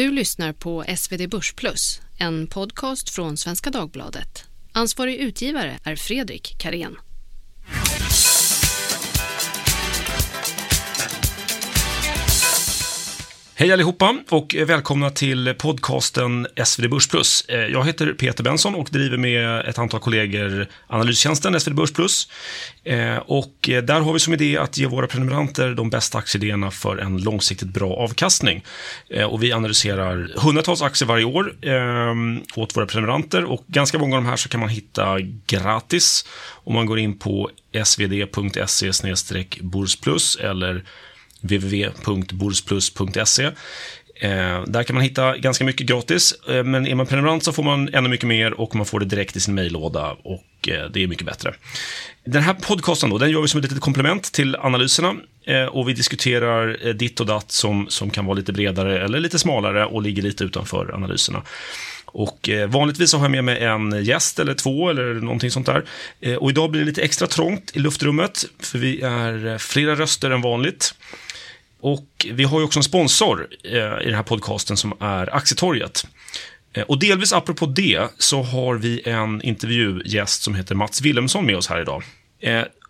Du lyssnar på SvD Börsplus, en podcast från Svenska Dagbladet. Ansvarig utgivare är Fredrik Karén. Hej allihopa och välkomna till podcasten SvD Börsplus. Eh, jag heter Peter Benson och driver med ett antal kollegor analystjänsten SvD Börsplus. Eh, och eh, där har vi som idé att ge våra prenumeranter de bästa aktieidéerna för en långsiktigt bra avkastning. Och vi analyserar hundratals aktier varje år åt våra prenumeranter och ganska många av de här så kan man hitta gratis om man går in på svd.se borsplus eller www.borsplus.se. Eh, där kan man hitta ganska mycket gratis, eh, men är man prenumerant så får man ännu mycket mer och man får det direkt i sin mejllåda och eh, det är mycket bättre. Den här podcasten då, den gör vi som ett litet komplement till analyserna Eh, och vi diskuterar eh, ditt och datt som, som kan vara lite bredare eller lite smalare och ligger lite utanför analyserna. Och eh, vanligtvis har jag med mig en gäst eller två eller någonting sånt där. Och idag blir det lite extra trångt i luftrummet, för vi är flera röster än vanligt. Och vi har ju också en sponsor i den här podcasten som är Aktietorget. Och delvis apropå det så har vi en intervjugäst som heter Mats Wilhelmsson med oss här idag.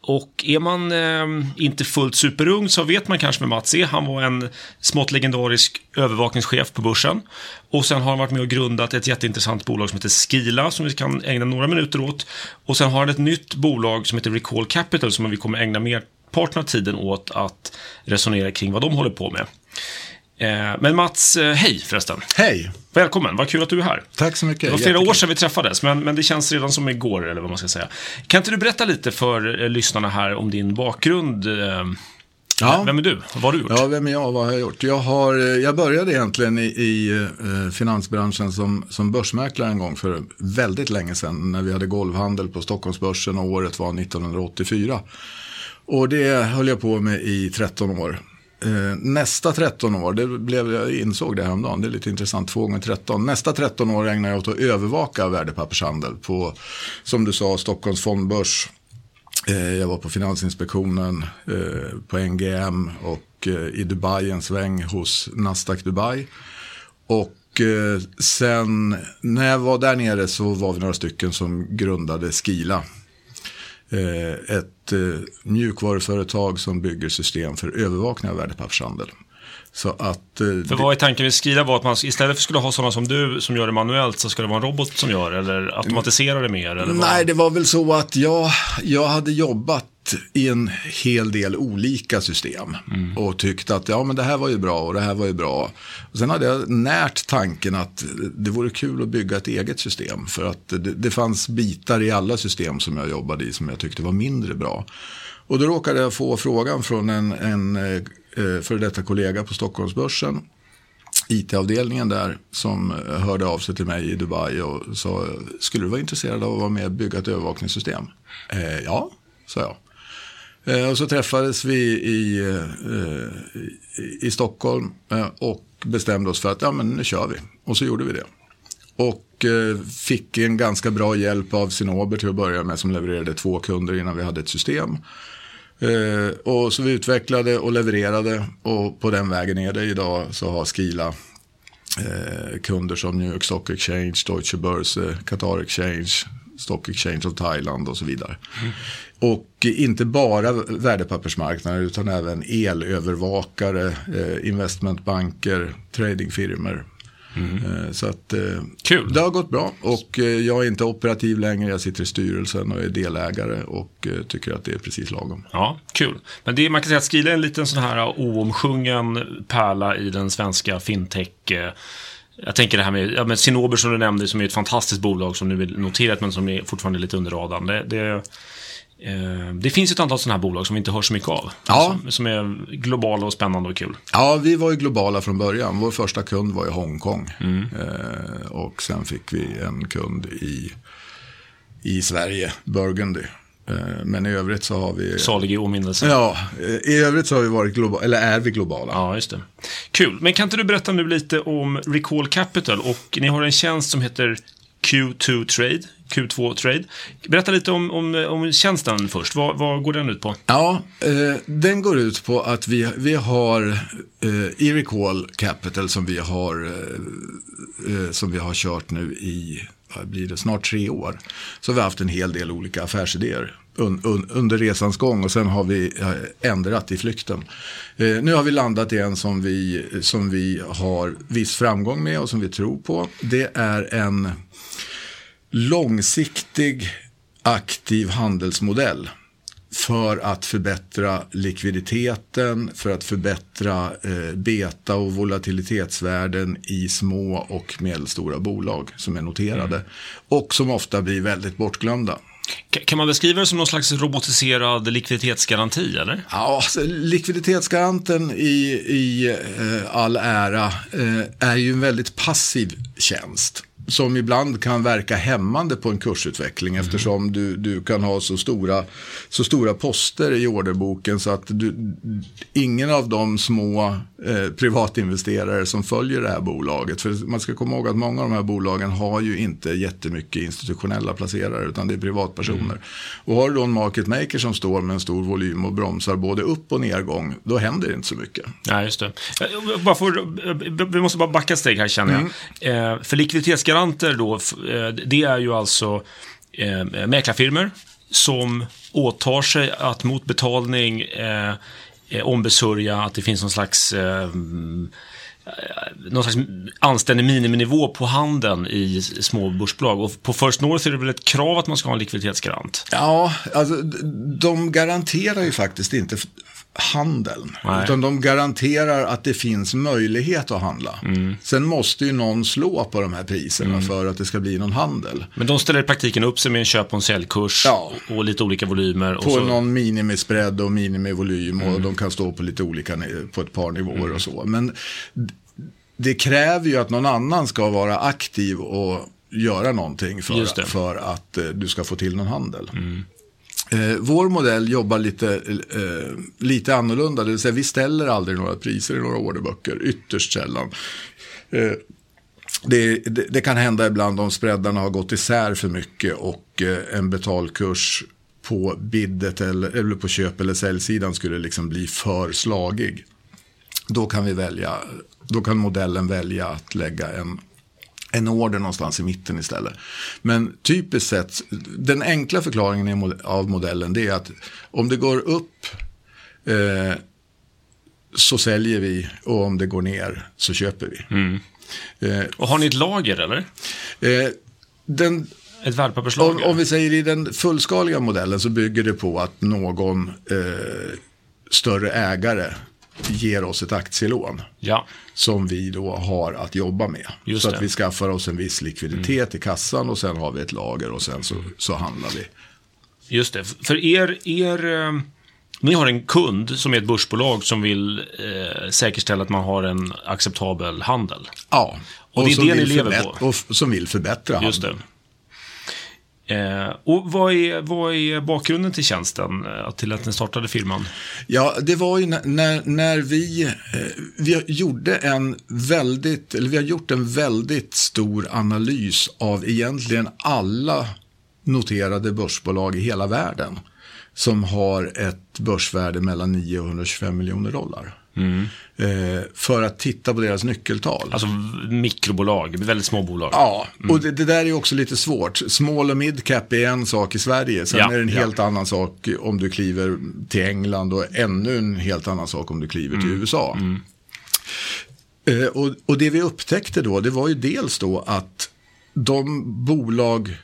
Och är man eh, inte fullt superung så vet man kanske med Mats är. Han var en smått legendarisk övervakningschef på börsen. Och sen har han varit med och grundat ett jätteintressant bolag som heter Skila som vi kan ägna några minuter åt. Och sen har han ett nytt bolag som heter Recall Capital som vi kommer ägna mer parten av tiden åt att resonera kring vad de håller på med. Eh, Men Mats, eh, hej förresten. Hej! Välkommen, vad kul att du är här. Tack så mycket. Det var flera Jättekul. år sedan vi träffades, men, men det känns redan som igår, eller vad man ska säga. Kan inte du berätta lite för eh, lyssnarna här om din bakgrund? Eh, Ja. Vem är du? Vad har du gjort? Ja, vem är jag? Vad har jag gjort? Jag, har, eh, jag började egentligen i, i finansbranschen som, som börsmäklare en gång för väldigt länge sedan. När vi hade golvhandel på Stockholmsbörsen och året var 1984. Och det höll jag på med i 13 år. Eh, nästa 13 år, det blev, jag insåg det häromdagen, det är lite intressant, 2 gånger 13. Nästa 13 år ägnar jag åt att övervaka värdepappershandel på, som du sa, Stockholms fondbörs. Eh, Jag var på Finansinspektionen, eh, på NGM och eh, i Dubai en sväng hos Nasdaq Dubai. Och eh, sen när jag var där nere så var vi några stycken som grundade Skila. Eh, ett eh, mjukvaruföretag som bygger system för övervakning av värdepappershandel. Så att... eh, För vad är tanken med Skrida var att man istället för skulle ha sådana som du som gör det manuellt så ska det vara en robot som gör eller automatisera det mer? Eller vad? Nej, det var väl så att jag, jag hade jobbat i en hel del olika system. Och tyckt att ja, men det här var ju bra och det här var ju bra. Och sen hade jag närt tanken att det vore kul att bygga ett eget system. För att det, det fanns bitar i alla system som jag jobbade i som jag tyckte var mindre bra. Och då råkade jag få frågan från en, en eh, före detta kollega på Stockholmsbörsen IT-avdelningen där som eh, hörde av sig till mig i Dubai och sa, skulle du vara intresserad av att vara med och bygga ett övervakningssystem? Eh, ja, sa jag. Eh, och så träffades vi i, eh, i, i Stockholm eh, och bestämde oss för att ja, men nu kör vi. Och så gjorde vi det. Och eh, fick en ganska bra hjälp av Cinnober till att börja med som levererade två kunder innan vi hade ett system. Eh, och så vi utvecklade och levererade och på den vägen är det idag så har Skila eh, kunder som New York Stock Exchange, Deutsche Börse, Qatar Exchange, Stock Exchange of Thailand och så vidare. Och inte bara värdepappersmarknader utan även elövervakare, eh, investmentbanker, tradingfirmor. Eh, Så att eh, Kul. det har gått bra och eh, jag är inte operativ längre. Jag sitter i styrelsen och är delägare och tycker att det är precis lagom. Ja, kul. Men det, man kan säga att Skrida är en liten sån här oomsjungen pärla i den svenska fintech. Jag tänker det här med, ja, med Cinnober som du nämnde, som är ett fantastiskt bolag som nu är noterat men som är fortfarande lite under radarn. Det, det, det finns ett antal sådana här bolag som vi inte hör så mycket av. Ja. Som, som är globala och spännande och kul. Ja, vi var ju globala från början. Vår första kund var i Hongkong. Eh, och sen fick vi en kund i, i Sverige, Burgundy. Eh, men i övrigt så har vi... Salig i åminnelse. Ja, eh, i övrigt så har vi varit globala, eller är vi globala. Ja, just det. Kul. Men kan inte du berätta nu lite om Recall Capital? Och ni har en tjänst som heter Q2 Trade. Q2 Trade. Berätta lite om, om, om tjänsten först. Vad, vad går den ut på? Ja, eh, den går ut på att vi, vi har eh, Erecall Capital som vi har, eh, eh, som vi har kört nu i vad blir det, snart tre år. Så vi har haft en hel del olika affärsidéer un, un, under resans gång och sen har vi eh, ändrat i flykten. Eh, nu har vi landat i en som vi, som vi har viss framgång med och som vi tror på. Det är en långsiktig aktiv handelsmodell för att förbättra likviditeten, för att förbättra eh, beta och volatilitetsvärden i små och medelstora bolag som är noterade mm. och som ofta blir väldigt bortglömda. Kan man beskriva det som någon slags robotiserad likviditetsgaranti? Eller? Ja, alltså, likviditetsgaranten i, i eh, all ära eh, är ju en väldigt passiv tjänst som ibland kan verka hämmande på en kursutveckling mm. eftersom du, du kan ha så stora, så stora poster i orderboken så att du, ingen av de små eh, privatinvesterare som följer det här bolaget, för man ska komma ihåg att många av de här bolagen har ju inte jättemycket institutionella placerare utan det är privatpersoner. Mm. Och har du då en market maker som står med en stor volym och bromsar både upp och nedgång, då händer det inte så mycket. Nej, just det. Bara för, vi måste bara backa ett steg här känner jag. Mm. Eh, för likviditetsgaranti garanter då, eh, det är ju alltså eh, mäklarfirmor som åtar sig att mot betalning eh, eh ombesörja att det finns någon slags eh, eh, någon slags anständig miniminivå på handeln i små börsbolag. Och på First North är det väl ett krav att man ska ha en likviditetsgarant? Ja, alltså de garanterar ju faktiskt inte handeln. Nej. Utan de garanterar att det finns möjlighet att handla. Mm. Sen måste ju någon slå på de här priserna mm. för att det ska bli någon handel. Men de ställer i praktiken upp sig med en köp och en säljkurs ja. och lite olika volymer. På så... någon minimispread och minimivolym mm. och de kan stå på lite olika, på ett par nivåer mm. och så. Men det kräver ju att någon annan ska vara aktiv och göra någonting för, för att eh, du ska få till någon handel. Mm. Eh, vår modell jobbar lite, eh, lite annorlunda, det vill säga vi ställer aldrig några priser i några orderböcker, ytterst sällan. Eh, det, det, det, kan hända ibland om spreadarna har gått isär för mycket och eh, en betalkurs på biddet eller, eller på köp eller säljsidan skulle liksom bli för slagig. Då kan vi välja, då kan modellen välja att lägga en en order någonstans i mitten istället. Men typiskt sett, den enkla förklaringen av modellen det är att om det går upp eh, så säljer vi och om det går ner så köper vi. Mm. Eh, och har ni ett lager eller? Eh, den, ett värdepapperslager? Om, om, vi säger i den fullskaliga modellen så bygger det på att någon eh, större ägare ger oss ett aktielån. Ja. Som vi då har att jobba med. Just så det. att vi skaffar oss en viss likviditet mm. i kassan och sen har vi ett lager och sen så, så handlar vi. Just det. För er, er eh, ni har en kund som är ett börsbolag som vill eh, säkerställa att man har en acceptabel handel. Ja. Och, och det är det ni lever på. Och som vill förbättra handeln. Just det. Eh, och vad är, vad är bakgrunden till tjänsten, eh, till att ni startade firman? Ja, det var ju när, när vi, eh, vi gjorde en väldigt, eller vi har gjort en väldigt stor analys av egentligen alla noterade börsbolag i hela världen som har ett börsvärde mellan 9 och 125 miljoner dollar. Mm. Eh, för att titta på deras nyckeltal. Alltså mikrobolag, väldigt små bolag. Ja, mm. och det, det, där är också lite svårt. Small och midcap är en sak i Sverige. Sen ja, är det en helt ja. annan sak om du kliver till England och ännu en helt annan sak om du kliver till mm. USA. Mm. Eh, och, och det vi upptäckte då, det var ju dels då att de bolag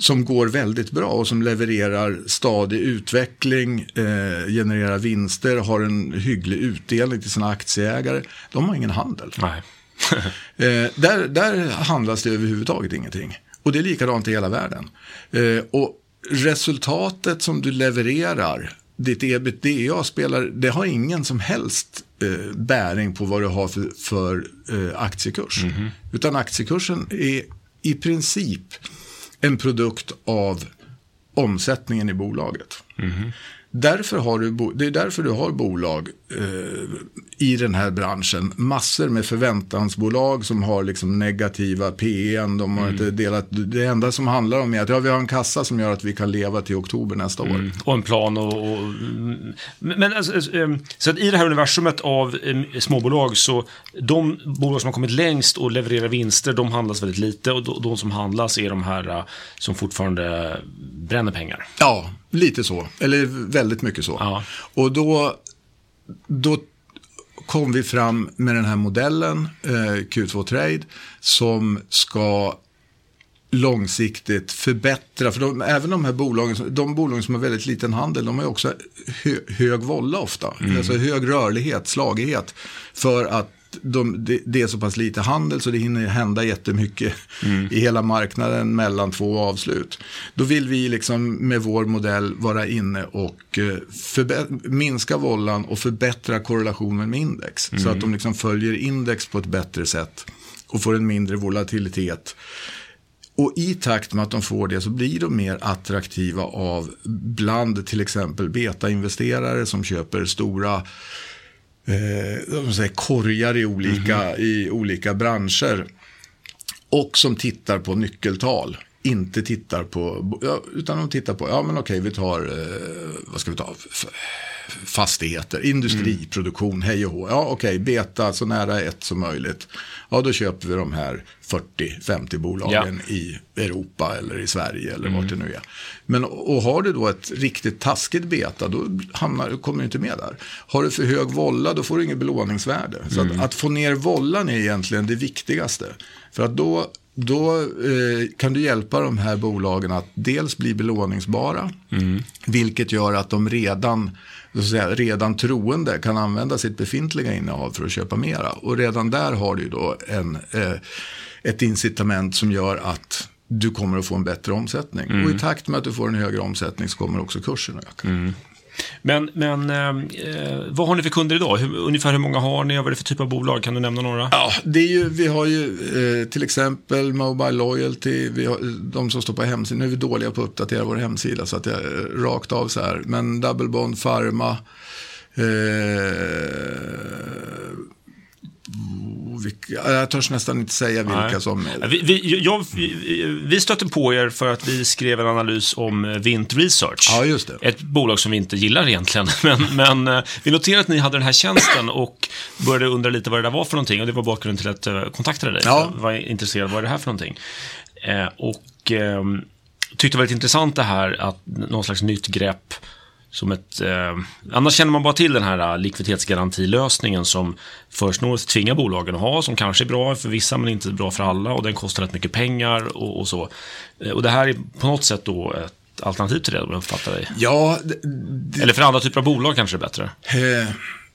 som går väldigt bra och som levererar stadig utveckling, eh, genererar vinster, har en hygglig utdelning till sina aktieägare. De har ingen handel. Nej. eh, där, där handlas det överhuvudtaget ingenting. Och det är likadant i hela världen. Eh, och resultatet som du levererar, ditt ebitda spelar, det har ingen som helst eh, bäring på vad du har för, för eh, aktiekurs. Mm -hmm. Utan aktiekursen är i princip en produkt av omsättningen i bolaget. Mm. Därför har du, det är därför du har bolag i den här branschen. Massor med förväntansbolag som har liksom negativa PN. De har inte delat, det enda som handlar om är att ja, vi har en kassa som gör att vi kan leva till oktober nästa år. Och en plan och... och men alltså, eh, så att i det här universumet av eh, småbolag så de bolag som har kommit längst och levererar vinster, de handlas väldigt lite och de- som handlas är de här eh, som fortfarande bränner pengar. Ja, lite så. Eller väldigt mycket så. Ja. Och då, då kom vi fram med den här modellen, eh, Q2 Trade, som ska långsiktigt förbättra, för de, även de här bolagen, de bolagen som har väldigt liten handel, de har ju också hö, hög volla ofta, alltså hög rörlighet, slagighet, för att de, det, det är så pass lite handel så det hinner hända jättemycket i hela marknaden mellan två avslut. Då vill vi liksom med vår modell vara inne och eh, minska vollan och förbättra korrelationen med index. Så att de liksom följer index på ett bättre sätt och får en mindre volatilitet. Och i takt med att de får det så blir de mer attraktiva av bland till exempel betainvesterare som köper stora eh, säga, korgar i olika, i olika branscher. Och som tittar på nyckeltal. Inte tittar på, utan de tittar på, ja men okej vi tar, eh, vad ska vi ta, fastigheter, industriproduktion, hej och hå. Ja okej, beta så nära ett som möjligt. Ja då köper vi de här 40-50 bolagen i Europa eller i Sverige eller vart det nu är. Men och har du då ett riktigt taskigt beta, då hamnar, kommer du inte med där. Har du för hög volla, då får du inget belåningsvärde. Så att, att få ner vollan är egentligen det viktigaste. För att då, då eh, kan du hjälpa de här bolagen att dels bli belåningsbara, vilket gör att de redan så att säga, redan troende kan använda sitt befintliga innehav för att köpa mera. Och redan där har du då en, eh, ett incitament som gör att du kommer att få en bättre omsättning. Och i takt med att du får en högre omsättning så kommer också kursen att öka. Men, men eh, eh, vad har ni för kunder idag? Hur, ungefär hur många har ni och vad är det för typ av bolag? Kan du nämna några? Ja, det är ju, vi har ju eh, till exempel Mobile Loyalty, vi har, de som står på hemsidan, nu är vi dåliga på att uppdatera vår hemsida så att jag eh, rakt av så här, men Double Bond Pharma, eh, vilka, jag törs nästan inte säga vilka Nej. som Vi, vi, jag, vi, vi stötte på er för att vi skrev en analys om eh, Vint Research. Ja, just det. Ett bolag som vi inte gillar egentligen. Men, men eh, vi noterade att ni hade den här tjänsten och började undra lite vad det där var för någonting. Och det var bakgrunden till att jag kontaktade dig. Ja. Jag var intresserad vad är det här för någonting. Eh, och eh, tyckte det var lite intressant det här att någon slags nytt grepp som ett, eh, annars känner man bara till den här eh, likviditetsgarantilösningen som First North tvingar bolagen att ha, som kanske är bra för vissa men inte bra för alla och den kostar rätt mycket pengar och, och så. Eh, och det här är på något sätt då ett alternativ till det, om jag uppfattar dig. Ja, det, Eller för andra typer av bolag kanske det är bättre. Eh,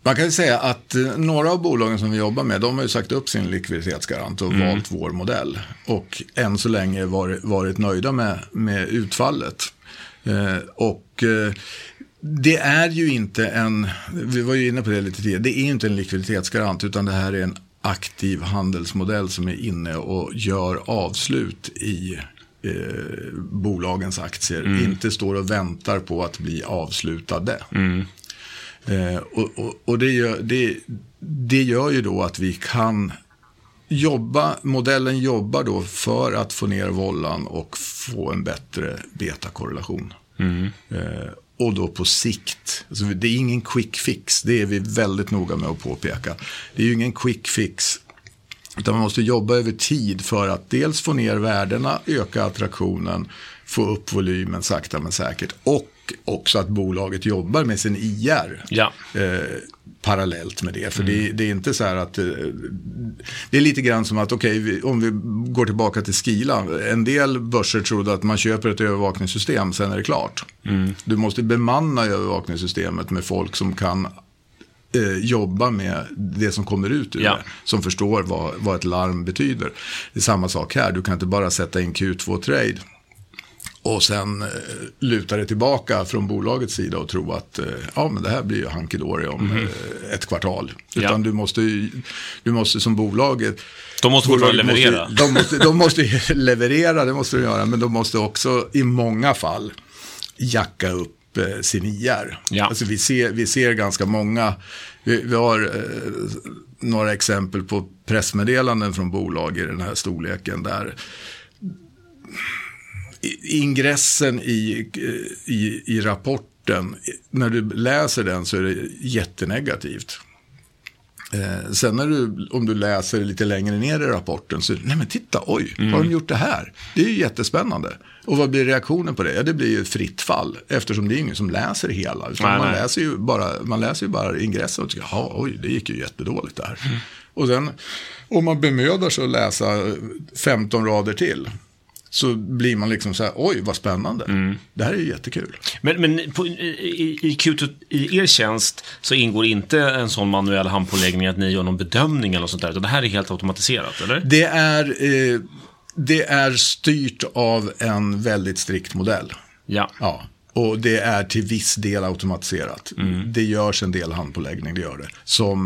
Man kan ju säga att eh, några av bolagen som vi jobbar med, de har ju sagt upp sin likviditetsgarant och valt vår modell. Och än så länge varit, varit nöjda med, med utfallet. Eh, och eh, det är ju inte en, vi var ju inne på det lite tidigare, det är inte en likviditetsgarant utan det här är en aktiv handelsmodell som är inne och gör avslut i eh, bolagens aktier. Inte står och väntar på att bli avslutade. Eh, och och, och det, gör, det, det gör ju då att vi kan jobba, modellen jobbar då för att få ner vollan och få en bättre betakorrelation. Eh, och då på sikt, alltså det är ingen quick fix, det är vi väldigt noga med att påpeka. Det är ju ingen quick fix, utan man måste jobba över tid för att dels få ner värdena, öka attraktionen, få upp volymen sakta men säkert. Och också att bolaget jobbar med sin IR Ja. eh, parallellt med det. För det, det är inte så här att... Eh, det är lite grann som att, okej, vi- om vi går tillbaka till Skila. En del börser trodde att man köper ett övervakningssystem, sen är det klart. Du måste bemanna övervakningssystemet med folk som kan eh, jobba med det som kommer ut ur Ja. det. Som förstår vad, vad ett larm betyder. Det är samma sak här, du kan inte bara sätta in Q2-trade och sen eh, luta det tillbaka från bolagets sida och tro att eh, ja, men det här blir ju hunky dory om eh, ett kvartal. Utan. Ja. du, måste, ju- du måste som bolaget... De måste fortfarande leverera. Måste, de, måste, de måste leverera, det måste de göra, men de måste också i många fall jacka upp eh, sin IR. Ja. Alltså vi, ser, vi ser ganska många, vi, vi har eh, några exempel på pressmeddelanden från bolag i den här storleken där ingressen i, i, i rapporten, när du läser den så är det jättenegativt. Eh, sen när du, om du läser lite längre ner i rapporten så, nej men titta, oj, har Mm. de gjort det här? Det är ju jättespännande. Och vad blir reaktionen på det? Ja, det blir ju fritt fall, eftersom det är ingen som läser hela. Utan Nej, man, nej. Läser ju bara, man läser ju bara ingressen och tycker, jaha, oj, det gick ju jättedåligt där. Mm. Och sen, om man bemödar sig att läsa 15 rader till, så blir man liksom så här, oj, vad spännande. Mm. Det här är ju jättekul. Men, men på, i, i, Q2, i er tjänst så ingår inte en sån manuell handpåläggning att ni gör någon bedömning eller något sånt där, utan det här är helt automatiserat, eller? Det är, eh, det är styrt av en väldigt strikt modell. Ja. Ja. Och det är till viss del automatiserat. Det görs en del handpåläggning, det gör det. Som